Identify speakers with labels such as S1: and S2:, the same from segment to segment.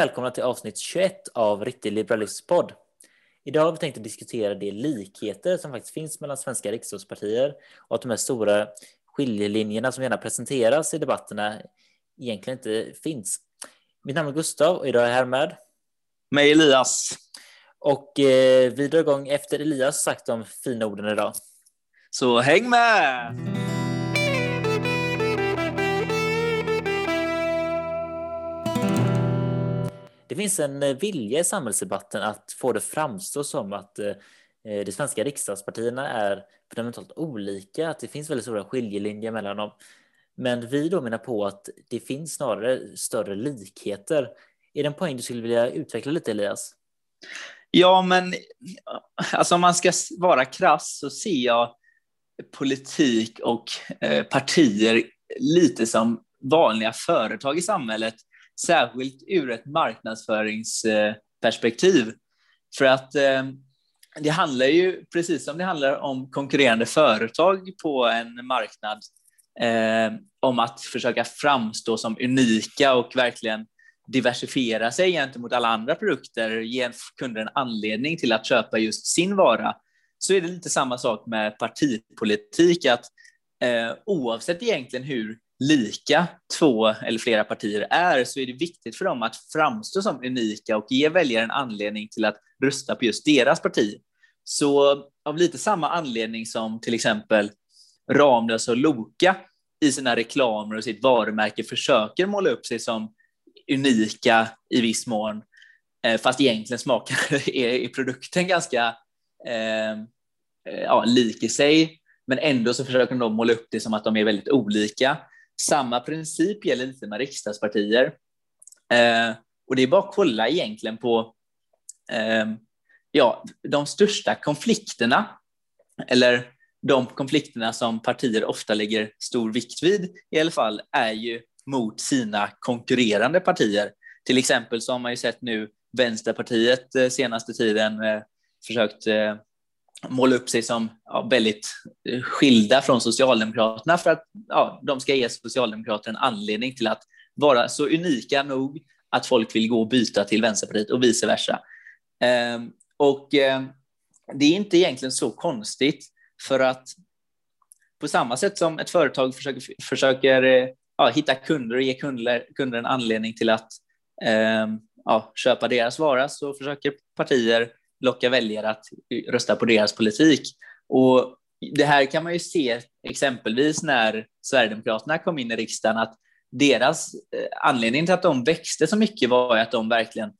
S1: Välkomna till avsnitt 21 av Riktig Liberalism podd. Idag har vi tänkt att diskutera de likheter som faktiskt finns mellan svenska riksdagspartier och att de här stora skiljelinjerna som gärna presenteras i debatterna egentligen inte finns. Mitt namn är Gustav och idag är jag här med
S2: mig Elias.
S1: Och eh, vi drar igång efter Elias sagt de fina orden idag.
S2: Så häng med!
S1: Det finns en eh, vilja i samhällsdebatten att få det framstå som att eh, eh, de svenska riksdagspartierna är fundamentalt olika, att det finns väldigt stora skiljelinjer mellan dem. Men vi då menar på att det finns snarare större likheter. Är det en poäng du skulle vilja utveckla lite Elias?
S2: Ja, men alltså om man ska vara krass så ser jag politik och eh, partier lite som vanliga företag i samhället, särskilt ur ett marknadsföringsperspektiv. För att eh, det handlar ju, precis som det handlar om konkurrerande företag på en marknad, eh, om att försöka framstå som unika och verkligen diversifiera sig gentemot alla andra produkter, ge kunder en anledning till att köpa just sin vara, så är det lite samma sak med partipolitik, att eh, oavsett egentligen hur lika två eller flera partier är, så är det viktigt för dem att framstå som unika och ge väljaren anledning till att rösta på just deras parti. Så av lite samma anledning som till exempel Ramlös och Loka i sina reklamer och sitt varumärke försöker måla upp sig som unika i viss mån, eh, fast egentligen smakar är produkten ganska eh, eh, ja, lik i sig, men ändå så försöker de måla upp det som att de är väldigt olika. Samma princip gäller lite med riksdagspartier. Eh, och det är bara att kolla egentligen på eh, ja, de största konflikterna, eller de konflikterna som partier ofta lägger stor vikt vid i alla fall, är ju mot sina konkurrerande partier. Till exempel så har man ju sett nu Vänsterpartiet eh, senaste tiden eh, försökt eh, måla upp sig som ja, väldigt eh, skilda från Socialdemokraterna för att ja, de ska ge Socialdemokraterna en anledning till att vara så unika nog att folk vill gå och byta till Vänsterpartiet och vice versa. Eh, och eh, det är inte egentligen så konstigt för att på samma sätt som ett företag försöker, försöker eh, ja, hitta kunder och ge kunder, kunder en anledning till att eh, ja, köpa deras vara så försöker partier locka väljare att rösta på deras politik. Och det här kan man ju se exempelvis när Sverigedemokraterna kom in i riksdagen, att deras eh, anledning till att de växte så mycket var att de verkligen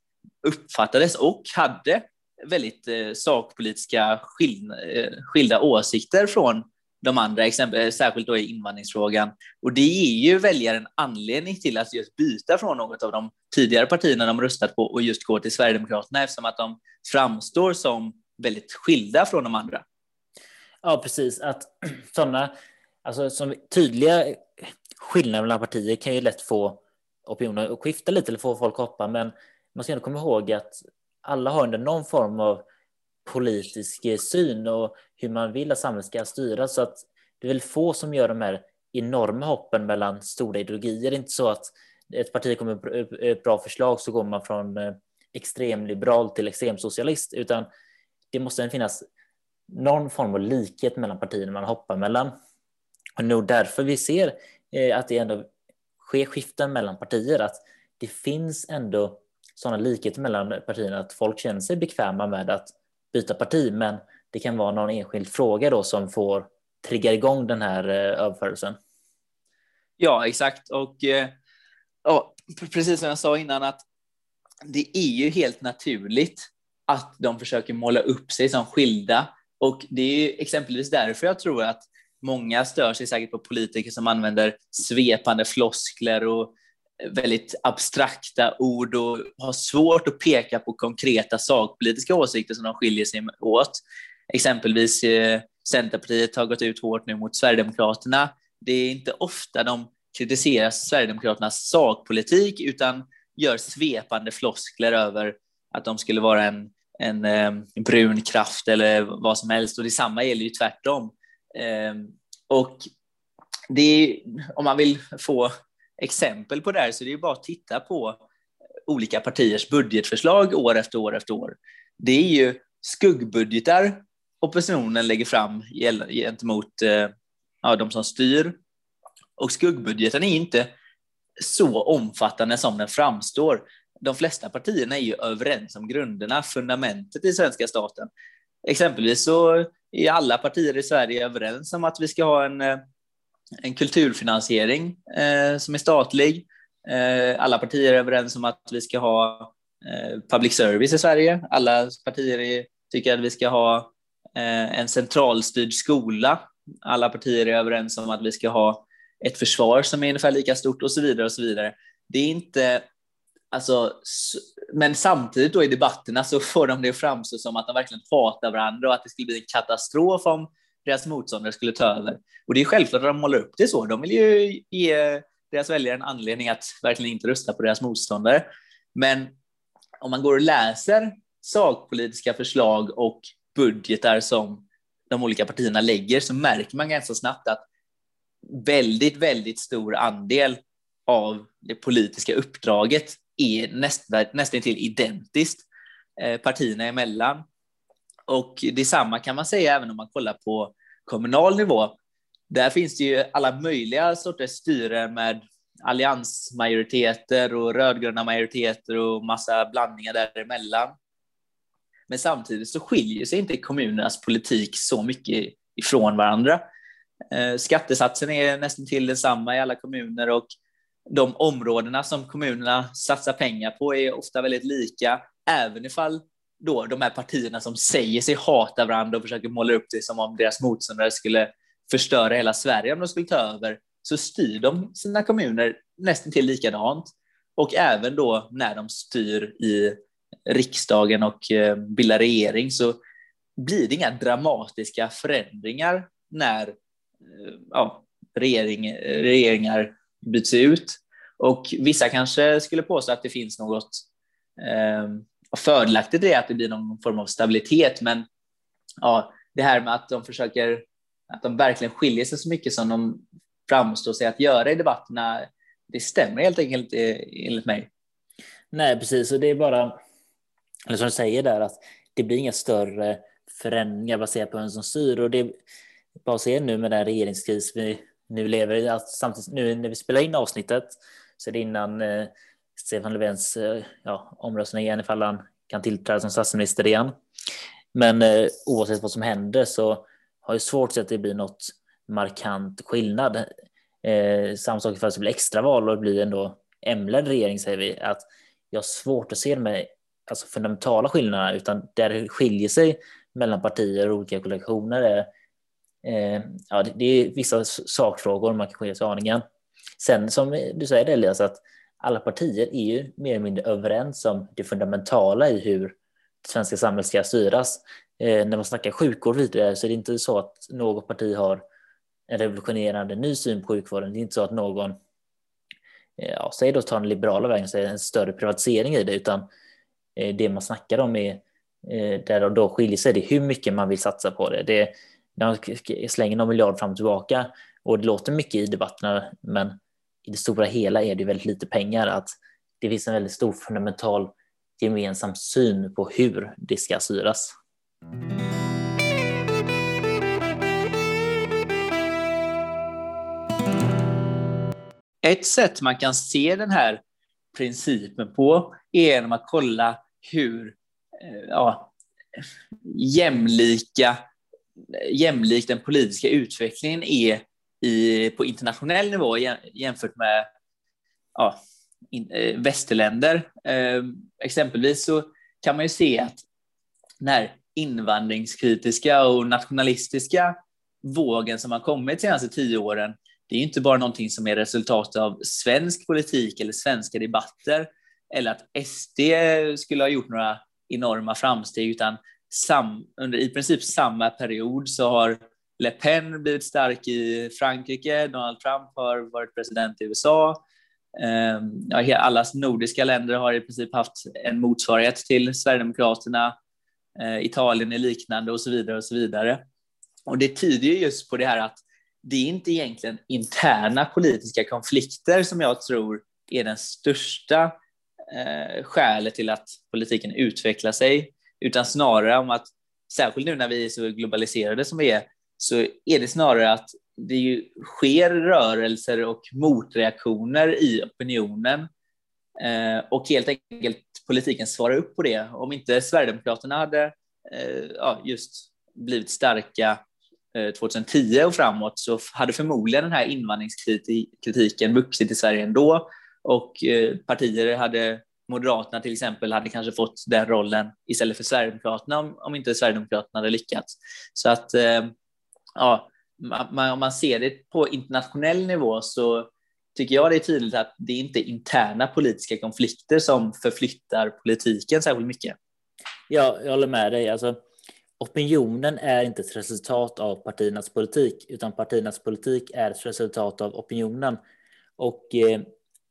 S2: uppfattades och hade väldigt eh, sakpolitiska eh, skilda åsikter från de andra, exempel, särskilt då i invandringsfrågan. Och det ger ju väljaren anledning till att just byta från något av de tidigare partierna de röstat på och just gå till Sverigedemokraterna eftersom att de framstår som väldigt skilda från de andra.
S1: Ja, precis. Att sådana alltså, som tydliga skillnader mellan partier kan ju lätt få opinionen att skifta lite eller få folk att hoppa, men man ska ändå komma ihåg att alla har under någon form av politisk eh, syn och hur man vill att samhället ska styras. Så att det är väl få som gör de här enorma hoppen mellan stora ideologier. Det är inte så att ett parti kommer med ett bra förslag så går man från eh, extremliberal till extremsocialist, utan det måste finnas någon form av likhet mellan partierna man hoppar mellan. Och nog därför vi ser eh, att det ändå sker skiften mellan partier, att det finns ändå sådana likheter mellan partierna att folk känner sig bekväma med att byta parti, men det kan vara någon enskild fråga då som får trigga igång den här eh, överförelsen.
S2: Ja, exakt. Och eh, ja, precis som jag sa innan, att det är ju helt naturligt att de försöker måla upp sig som skilda. Och det är ju exempelvis därför jag tror att många stör sig säkert på politiker som använder svepande floskler och väldigt abstrakta ord och har svårt att peka på konkreta sakpolitiska åsikter som de skiljer sig åt. Exempelvis eh, Centerpartiet har gått ut hårt nu mot Sverigedemokraterna. Det är inte ofta de kritiserar Sverigedemokraternas sakpolitik utan gör svepande floskler över att de skulle vara en, en eh, brun kraft eller vad som helst. Och detsamma gäller ju tvärtom. Eh, och det är, om man vill få exempel på det här så det är bara att titta på olika partiers budgetförslag år efter år efter år, det är ju skuggbudgetar oppositionen lägger fram gentemot eh, ja, de som styr. Och skuggbudgeten är inte så omfattande som den framstår. De flesta partierna är ju överens om grunderna, fundamentet i svenska staten. Exempelvis så är alla partier i Sverige överens om att vi ska ha en, eh, en kulturfinansiering eh, som är statlig. Eh, alla partier är överens om att vi ska ha eh, public service i Sverige. Alla partier är, tycker att vi ska ha eh, en centralstyrd skola. Alla partier är överens om att vi ska ha ett försvar som är ungefär lika stort och så vidare och så vidare. Det är inte Alltså, men samtidigt då i debatterna så får de det att framstå som att de verkligen hatar varandra och att det skulle bli en katastrof om deras motståndare skulle ta över. Och det är självklart att de målar upp det så. De vill ju ge deras väljare en anledning att verkligen inte rösta på deras motståndare. Men om man går och läser sakpolitiska förslag och budgetar som de olika partierna lägger så märker man ganska snabbt att väldigt, väldigt stor andel av det politiska uppdraget är nästan, nästan till identiskt eh, partierna emellan. Och detsamma kan man säga även om man kollar på kommunal nivå. Där finns det ju alla möjliga sorters styre med alliansmajoriteter och rödgröna majoriteter och massa blandningar däremellan. Men samtidigt så skiljer sig inte kommunernas politik så mycket ifrån varandra. Eh, skattesatsen är nästan till densamma i alla kommuner och de områdena som kommunerna satsar pengar på är ofta väldigt lika, även ifall då de här partierna som säger sig hata varandra och försöker måla upp det som om deras motståndare skulle förstöra hela Sverige om de skulle ta över, så styr de sina kommuner nästan till likadant. Och även då när de styr i riksdagen och eh, bildar regering så blir det inga dramatiska förändringar när eh, ja, regering, regeringar byts ut. Och vissa kanske skulle påstå att det finns något eh, fördelaktigt det är att det blir någon form av stabilitet, men ja, det här med att de försöker, att de verkligen skiljer sig så mycket som de framstår sig att göra i debatterna, det stämmer helt enkelt eh, enligt mig.
S1: Nej, precis, och det är bara, eller som du säger där, att det blir inga större förändringar baserat på vem som styr och det är bara att se nu med den regeringskris vi nu lever i, att samtidigt nu när vi spelar in avsnittet så är det innan eh, Stefan Löfvens eh, ja, omröstning igen ifall han kan tillträda som statsminister igen. Men eh, oavsett vad som händer så har jag svårt att se att det blir något markant skillnad. Eh, samma sak ifall det blir extraval och det blir ändå M-ledd regering säger vi. Att jag har svårt att se de här alltså fundamentala skillnaderna utan där det skiljer sig mellan partier och olika kollektioner är eh, ja, det, det, är vissa sakfrågor man kan skilja sig aningen. Sen som du säger det Elias, att alla partier är ju mer eller mindre överens om det fundamentala i hur det svenska samhället ska styras. Eh, när man snackar sjukvård vidare så är det inte så att något parti har en revolutionerande ny syn på sjukvården. Det är inte så att någon, eh, ja, säg då ta den liberala vägen, säger en större privatisering i det, utan eh, det man snackar om är eh, där de då skiljer sig det hur mycket man vill satsa på det. det de slänger någon miljard fram och tillbaka och det låter mycket i debatterna, men i det stora hela är det väldigt lite pengar. Att det finns en väldigt stor fundamental gemensam syn på hur det ska styras.
S2: Ett sätt man kan se den här principen på är genom att kolla hur eh, ja, jämlika, jämlik den politiska utvecklingen är i, på internationell nivå jämfört med ja, in, eh, västerländer. Eh, exempelvis så kan man ju se att den här invandringskritiska och nationalistiska vågen som har kommit de senaste tio åren, det är inte bara någonting som är resultat av svensk politik eller svenska debatter eller att SD skulle ha gjort några enorma framsteg, utan sam, under i princip samma period så har Le Pen blivit stark i Frankrike, Donald Trump har varit president i USA. Ehm, alla nordiska länder har i princip haft en motsvarighet till Sverigedemokraterna. Ehm, Italien är liknande och så vidare och så vidare. Och det tyder ju just på det här att det är inte egentligen interna politiska konflikter som jag tror är den största eh, skälet till att politiken utvecklar sig, utan snarare om att, särskilt nu när vi är så globaliserade som vi är, så är det snarare att det ju sker rörelser och motreaktioner i opinionen eh, och helt enkelt politiken svarar upp på det. Om inte Sverigedemokraterna hade eh, ja, just blivit starka eh, 2010 och framåt så hade förmodligen den här invandringskritiken vuxit i Sverige ändå och eh, partier hade Moderaterna till exempel hade kanske fått den rollen istället för Sverigedemokraterna om, om inte Sverigedemokraterna hade lyckats. Så att eh, ja, man, om man ser det på internationell nivå så tycker jag det är tydligt att det är inte interna politiska konflikter som förflyttar politiken särskilt mycket.
S1: Ja, jag håller med dig. Alltså, opinionen är inte ett resultat av partiernas politik, utan partiernas politik är ett resultat av opinionen. Och eh,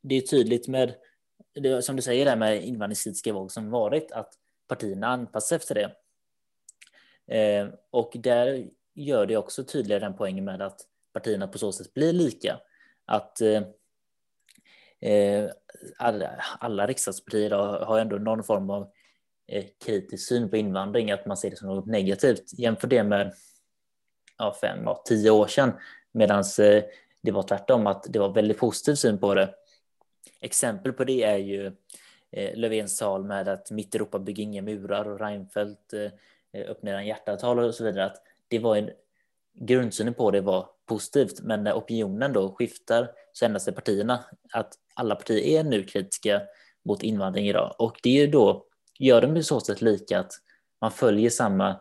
S1: det är tydligt med, det, som du säger, där med invandringskritiska våg som varit, att partierna anpassar efter det. Eh, och där gör det också tydligare den poängen med att partierna på så sätt blir lika. Att eh, eh alla, alla riksdagspartier har ändå någon form av eh, kritisk syn på invandring, att man ser det som något negativt. Jämför det med ja, fem, ja, tio år sedan, medan eh, det var tvärtom, att det var väldigt positiv syn på det. Exempel på det är ju eh, Löfvens tal med att mitt Europa bygger inga murar och Reinfeldt eh, eh, öppnar en hjärtatal och så vidare. Att det var en, grundsynen på det var positivt, men när opinionen då skiftar så ändrar sig partierna. Att alla partier är nu kritiska mot invandring idag och det är ju då gör de på så sätt lika att man följer samma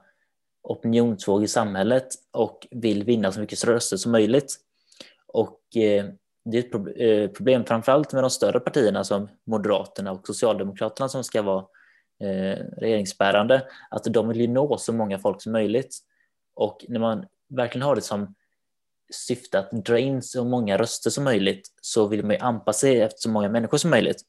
S1: opinionsvåg i samhället och vill vinna så mycket röster som möjligt. Och eh, det är ett eh, problem framförallt med de större partierna som Moderaterna och Socialdemokraterna som ska vara eh, regeringsbärande, att de vill nå så många folk som möjligt. Och när man verkligen har det som syfte att dra in så många röster som möjligt så vill man ju anpassa sig efter så många människor som möjligt.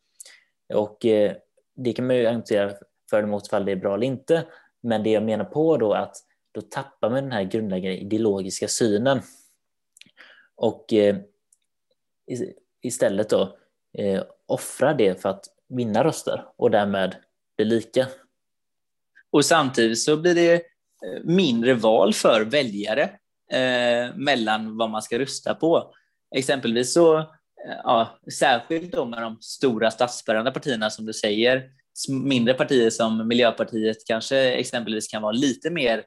S1: Och eh, det kan man ju argumentera för eller emot ifall det är bra eller inte. Men det jag menar på då är att då tappar man den här grundläggande ideologiska synen. Och eh, istället då eh, det för att vinna röster och därmed bli lika.
S2: Och samtidigt så blir det Eh, mindre val för väljare eh, mellan vad man ska rösta på. Exempelvis så, eh, ja, särskilt då med de stora statsbärande partierna som du säger, mindre partier som Miljöpartiet kanske exempelvis kan vara lite mer,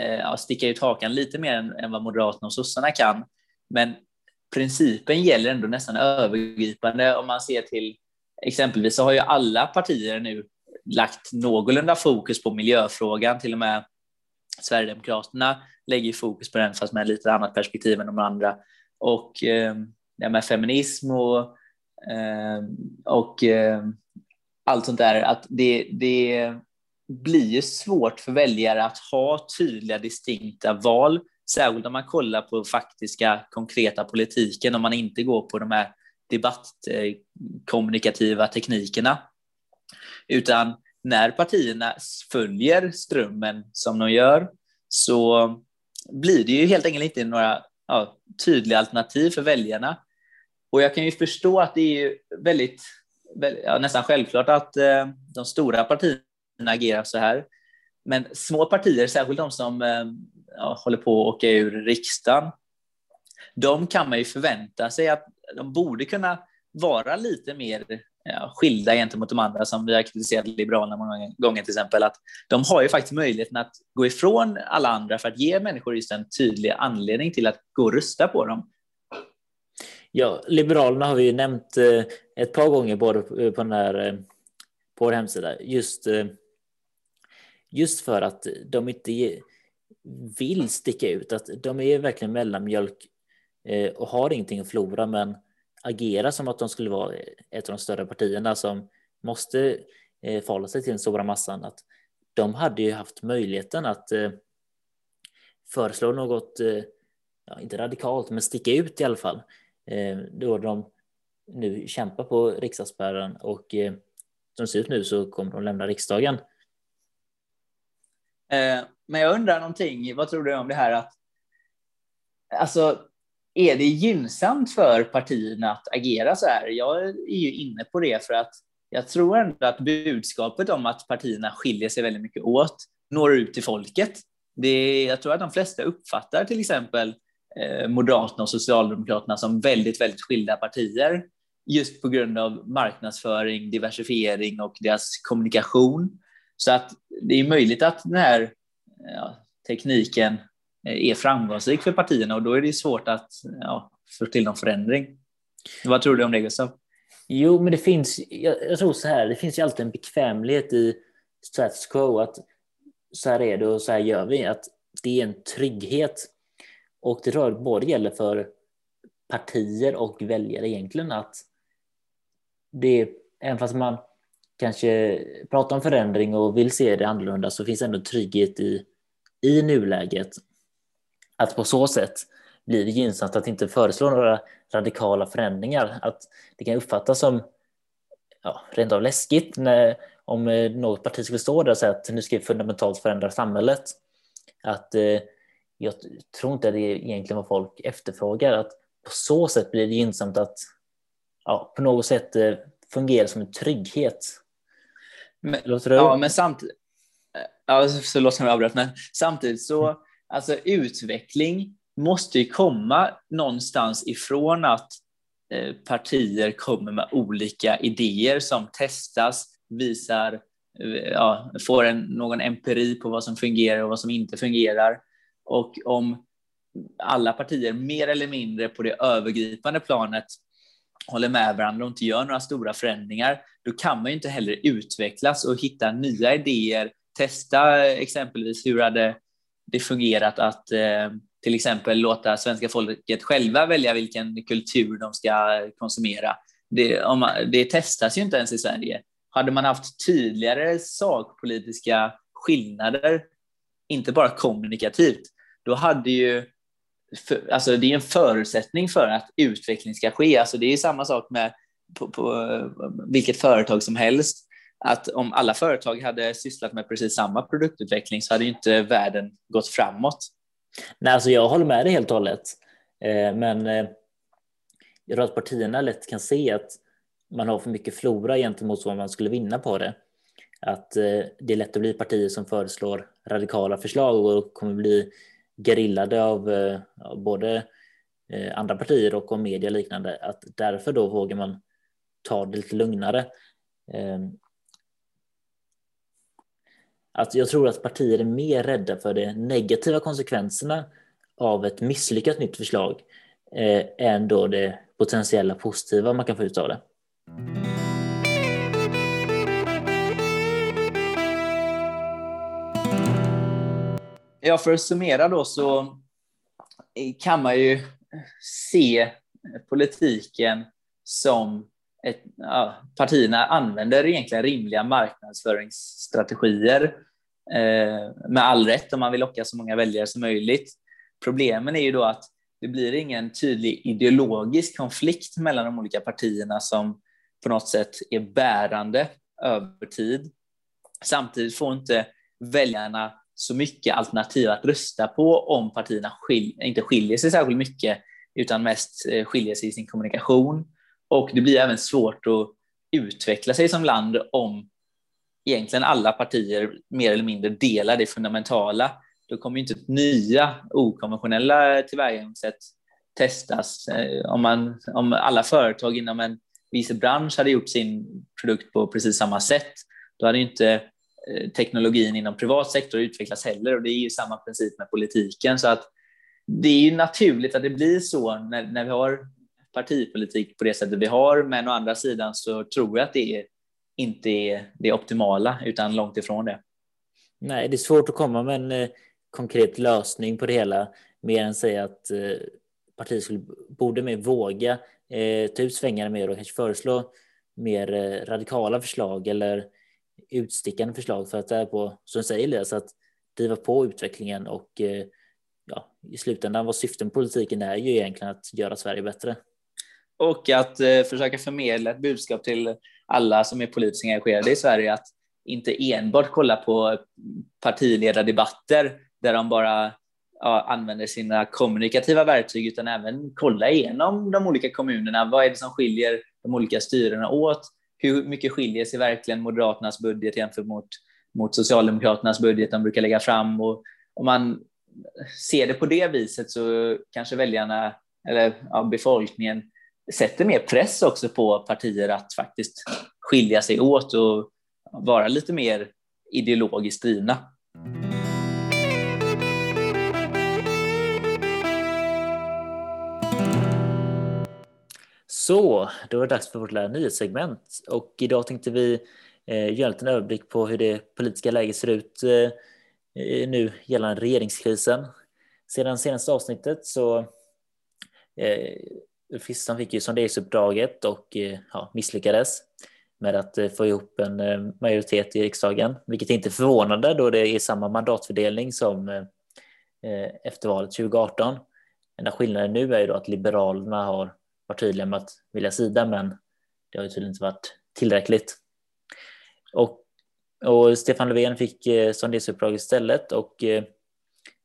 S2: eh, ja, sticka ut hakan lite mer än, än vad Moderaterna och sossarna kan. Men principen gäller ändå nästan övergripande om man ser till exempelvis så har ju alla partier nu lagt någorlunda fokus på miljöfrågan, till och med Sverigedemokraterna lägger fokus på den fast med lite annat perspektiv än de andra. Och eh, det med feminism och, eh, och eh, allt sånt där, att det, det blir ju svårt för väljare att ha tydliga distinkta val Särskilt om man kollar på faktiska konkreta politiken, om man inte går på de här debattkommunikativa eh, teknikerna. Utan när partierna följer strömmen som de gör så blir det ju helt enkelt inte några ja, tydliga alternativ för väljarna. Och jag kan ju förstå att det är väldigt, ja, nästan självklart att eh, de stora partierna agerar så här. Men små partier, särskilt de som eh, ja, håller på att åka ur riksdagen, de kan man ju förvänta sig att de borde kunna vara lite mer ja, skilda gentemot de andra som vi har kritiserat Liberalerna många gånger till exempel, att de har ju faktiskt möjligheten att gå ifrån alla andra för att ge människor just en tydlig anledning till att gå och rösta på dem.
S1: Ja, Liberalerna har vi ju nämnt eh, ett par gånger både eh, på den här på vår hemsida, just, just för att de inte vill sticka ut, att de är verkligen mellanmjölk och har ingenting att förlora, men agera som att de skulle vara ett av de större partierna som måste eh, förhålla sig till den stora massan. Att de hade ju haft möjligheten att eh, föreslå något, eh, ja, inte radikalt, men sticka ut i alla fall. Då de nu kämpar på riksdagsspärren och som det ser ut nu så kommer de lämna riksdagen.
S2: Men jag undrar någonting, vad tror du om det här att alltså, är det gynnsamt för partierna att agera så här? Jag är ju inne på det för att jag tror ändå att budskapet om att partierna skiljer sig väldigt mycket åt når ut till folket. Det, jag tror att de flesta uppfattar till exempel eh, Moderaterna och Socialdemokraterna som väldigt, väldigt skilda partier just på grund av marknadsföring, diversifiering och deras kommunikation. Så att det är möjligt att den här ja, tekniken Eh, är framgångsrik för partierna och då är det svårt att ja, få till någon förändring. Vad tror du om det Gustav?
S1: Jo, men det finns, jag, jag tror så här, det finns ju alltid en bekvämlighet i status quo, att så här är det och så här gör vi, att det är en trygghet. Och det tror jag både gäller för partier och väljare egentligen, att det är, även fast man kanske pratar om förändring och vill se det annorlunda så finns ändå trygghet i, i nuläget. Att på så sätt blir det gynnsamt att inte föreslå några radikala förändringar. Att det kan uppfattas som ja, rent av läskigt när, om eh, något parti skulle stå där och säga att nu ska vi fundamentalt förändra samhället. Att eh, jag tror inte att det är egentligen vad folk efterfrågar. Att på så sätt blir det gynnsamt att ja, på något sätt eh, fungera som en trygghet.
S2: Men, Låter det? Ja, men samtidigt. Ja, förlåt som jag avbröt, men samtidigt så, mm alltså utveckling måste ju komma någonstans ifrån att eh, partier kommer med olika idéer som testas, visar, eh, ja, får en, någon empiri på vad som fungerar och vad som inte fungerar. Och om alla partier mer eller mindre på det övergripande planet håller med varandra och inte gör några stora förändringar, då kan man ju inte heller utvecklas och hitta nya idéer, testa eh, exempelvis hur hade det fungerat att eh, till exempel låta svenska folket själva välja vilken kultur de ska konsumera. Det, om man, det testas ju inte ens i Sverige. Hade man haft tydligare sakpolitiska skillnader, inte bara kommunikativt, då hade ju för, alltså det är en förutsättning för att utveckling ska ske. Alltså det är samma sak med på, på, vilket företag som helst. Att om alla företag hade sysslat med precis samma produktutveckling så hade ju inte världen gått framåt.
S1: Nej, alltså jag håller med dig helt och hållet. Eh, men eh, jag tror att partierna lätt kan se att man har för mycket flora gentemot vad man skulle vinna på det. Att eh, det är lätt att bli partier som föreslår radikala förslag och kommer bli gerillade av, både andra partier och av media liknande. Att därför då vågar man ta det lite lugnare. Att jag tror att partier är mer rädda för de negativa konsekvenserna av ett misslyckat nytt förslag eh, än då det potentiella positiva man kan få ut av det.
S2: Ja, för att summera då så eh, kan man ju se politiken som ett, ja, partierna använder egentligen rimliga marknadsföringsstrategier eh, med all rätt om man vill locka så många väljare som möjligt. Problemen är ju då att det blir ingen tydlig ideologisk konflikt mellan de olika partierna som på något sätt är bärande över tid. Samtidigt får inte väljarna så mycket alternativ att rösta på om partierna skil inte skiljer sig särskilt mycket utan mest eh, skiljer sig i sin kommunikation. Och det blir även svårt att utveckla sig som land om egentligen alla partier mer eller mindre delar det fundamentala. Då kommer inte nya okonventionella tillvägagångssätt testas. Eh, om, man, om alla företag inom en viss bransch hade gjort sin produkt på precis samma sätt, då hade inte eh, teknologin inom privat sektor utvecklats heller och det är ju samma princip med politiken. Så att det är ju naturligt att det blir så när, när vi har partipolitik på det sättet vi har, men å andra sidan så tror jag att det är, inte är det optimala, utan långt ifrån det.
S1: Nej, det är svårt att komma med en eh, konkret lösning på det hela, mer än säga att eh, partiet skulle, borde mer våga eh, ta ut svängarna mer och kanske föreslå mer eh, radikala förslag eller utstickande förslag för att det är på, som du säger Elias, att driva på utvecklingen och eh, ja, i slutändan vad syften med politiken är ju egentligen att göra Sverige bättre
S2: och att eh, försöka förmedla ett budskap till alla som är politiskt engagerade i Sverige att inte enbart kolla på partiledardebatter där de bara ja, använder sina kommunikativa verktyg utan även kolla igenom de olika kommunerna. Vad är det som skiljer de olika styrena åt? hur mycket skiljer sig verkligen Moderaternas budget jämfört mot, mot Socialdemokraternas budget de brukar lägga fram? Och om man ser det på det viset så kanske väljarna eller ja, befolkningen sätter mer press också på partier att faktiskt skilja sig åt och vara lite mer ideologiskt drivna.
S1: Så, då är det dags för vårt lilla nyhetssegment och idag tänkte vi eh, göra en liten överblick på hur det politiska läget ser ut eh, nu gällande regeringskrisen. Sedan senaste avsnittet så eh, Ulf fick ju sonderingsuppdraget och eh, ja, misslyckades med att eh, få ihop en eh, majoritet i riksdagen, vilket inte förvånade förvånande då det är samma mandatfördelning som efter valet 2018. Enda skillnaden nu är ju då att Liberalerna har varit tydliga med att vilja sida, men det har ju tydligen inte varit tillräckligt. Och, och Stefan Löfven fick sonderingsuppdraget sonderingsuppdrag istället och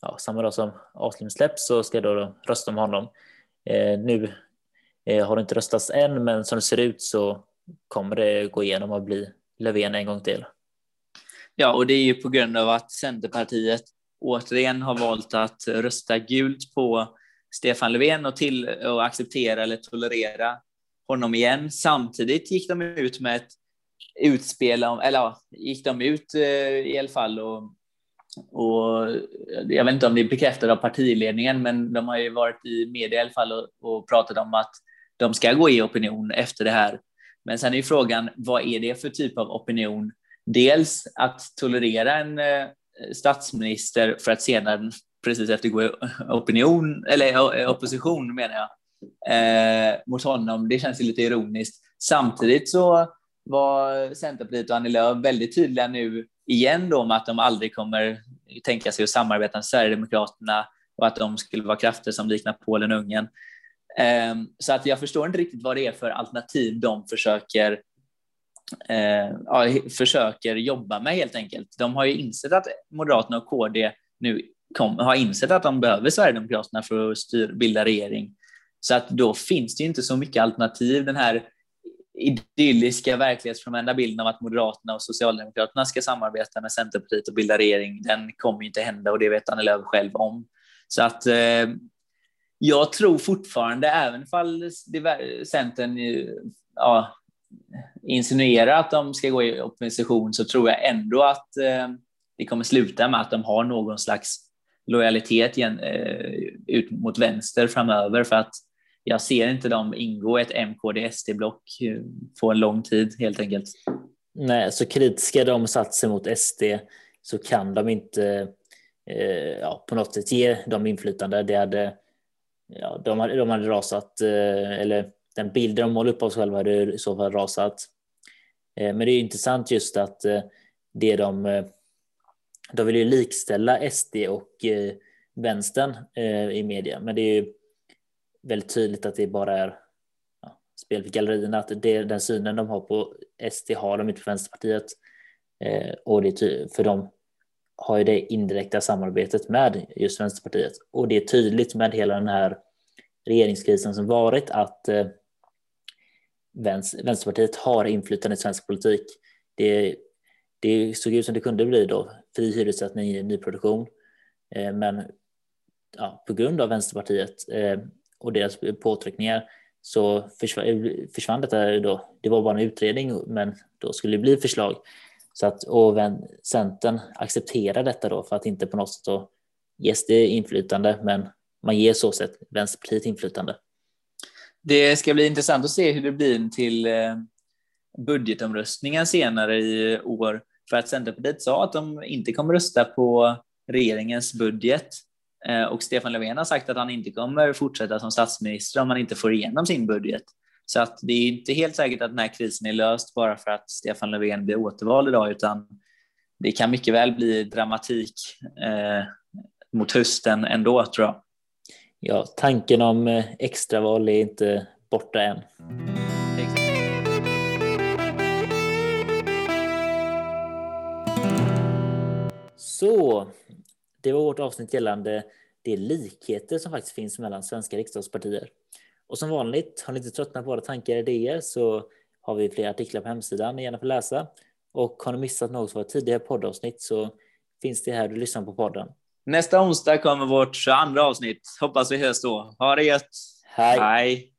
S1: ja, samma dag som avslutningen släpps så ska jag då, då rösta om honom. Eh, nu Eh, har det inte röstats än, men som det ser ut så kommer det gå igenom och bli Löfven en gång till.
S2: Ja, och det är ju på grund av att Centerpartiet återigen har valt att rösta gult på Stefan Löfven och, till, och acceptera eller tolerera honom igen. Samtidigt gick de ut med ett utspel, om, eller ja, gick de ut eh, i alla fall och, och jag vet inte om det är bekräftat av partiledningen, men de har ju varit i media i alla fall och, och pratat om att de ska gå i opinion efter det här. Men sen är ju frågan, vad är det för typ av opinion? Dels att tolerera en eh, statsminister för att senare precis efter gå i opinion, eller eh, opposition menar jag, eh, mot honom. Det känns ju lite ironiskt. Samtidigt så var Centerpartiet och Annie Lööf väldigt tydliga nu igen då om att de aldrig kommer tänka sig att samarbeta med Sverigedemokraterna och att de skulle vara krafter som liknar Polen och Ungern. Ehm, så att jag förstår inte riktigt vad det är för alternativ de försöker eh, ja, försöker jobba med helt enkelt. De har ju insett att Moderaterna och KD nu kom, har insett att de behöver Sverigedemokraterna för att styr, bilda regering. Så att då finns det inte så mycket alternativ. Den här idylliska verklighetsfrånvända bilden av att Moderaterna och Socialdemokraterna ska samarbeta med Centerpartiet och bilda regering, den kommer inte hända och det vet Annie Lööf själv om. Så att eh, jag tror fortfarande, även fall Centern eh, ja, insinuerar att de ska gå i opposition, så tror jag ändå att eh, det kommer sluta med att de har någon slags lojalitet igen, eh, ut mot vänster framöver för att jag ser inte dem ingå ett MKD-SD-block eh, på en lång tid helt enkelt.
S1: Nej, så kritiska de satt sig mot SD så kan de inte eh, ja, på något sätt ge dem inflytande. Det hade, ja, de, hade, de hade rasat, eh, eller den bilden de målade upp av sig själva hade i så fall rasat. Eh, men det är intressant just att eh, det de de vill ju likställa SD och vänstern i media, men det är ju väldigt tydligt att det bara är ja, spel för gallerierna, att det, den synen de har på SD har de inte på Vänsterpartiet. Eh, och det är för dem har ju det indirekta samarbetet med just Vänsterpartiet. Och det är tydligt med hela den här regeringskrisen som varit att eh, Vänsterpartiet har inflytande i svensk politik. Det det såg ut som det kunde bli då fri hyressättning i nyproduktion. Eh, men ja, på grund av Vänsterpartiet eh, och deras påtryckningar så försvann, försvann detta då. Det var bara en utredning, men då skulle det bli förslag. Så att, och Centern accepterar detta då för att inte på något sätt då ges det inflytande, men man ger så sätt Vänsterpartiet inflytande.
S2: Det ska bli intressant att se hur det blir till eh, budgetomröstningen senare i år. För att Centerpartiet sa att de inte kommer rösta på regeringens budget eh, och Stefan Löfven har sagt att han inte kommer fortsätta som statsminister om han inte får igenom sin budget. Så att det är inte helt säkert att den här krisen är löst bara för att Stefan Löfven blir återvald idag, utan det kan mycket väl bli dramatik eh, mot hösten ändå, tror jag.
S1: Ja, tanken om eh, extraval är inte borta än. Så, det var vårt avsnitt gällande de likheter som faktiskt finns mellan svenska riksdagspartier. Och som vanligt, har ni inte tröttnat på våra tankar och idéer så har vi flera artiklar på hemsidan ni gärna får läsa. Och har ni missat något av våra tidigare poddavsnitt så finns det här du lyssnar på podden.
S2: Nästa onsdag kommer vårt 22 avsnitt. Hoppas vi hörs då. Ha det gött!
S1: Hej!
S2: Hej.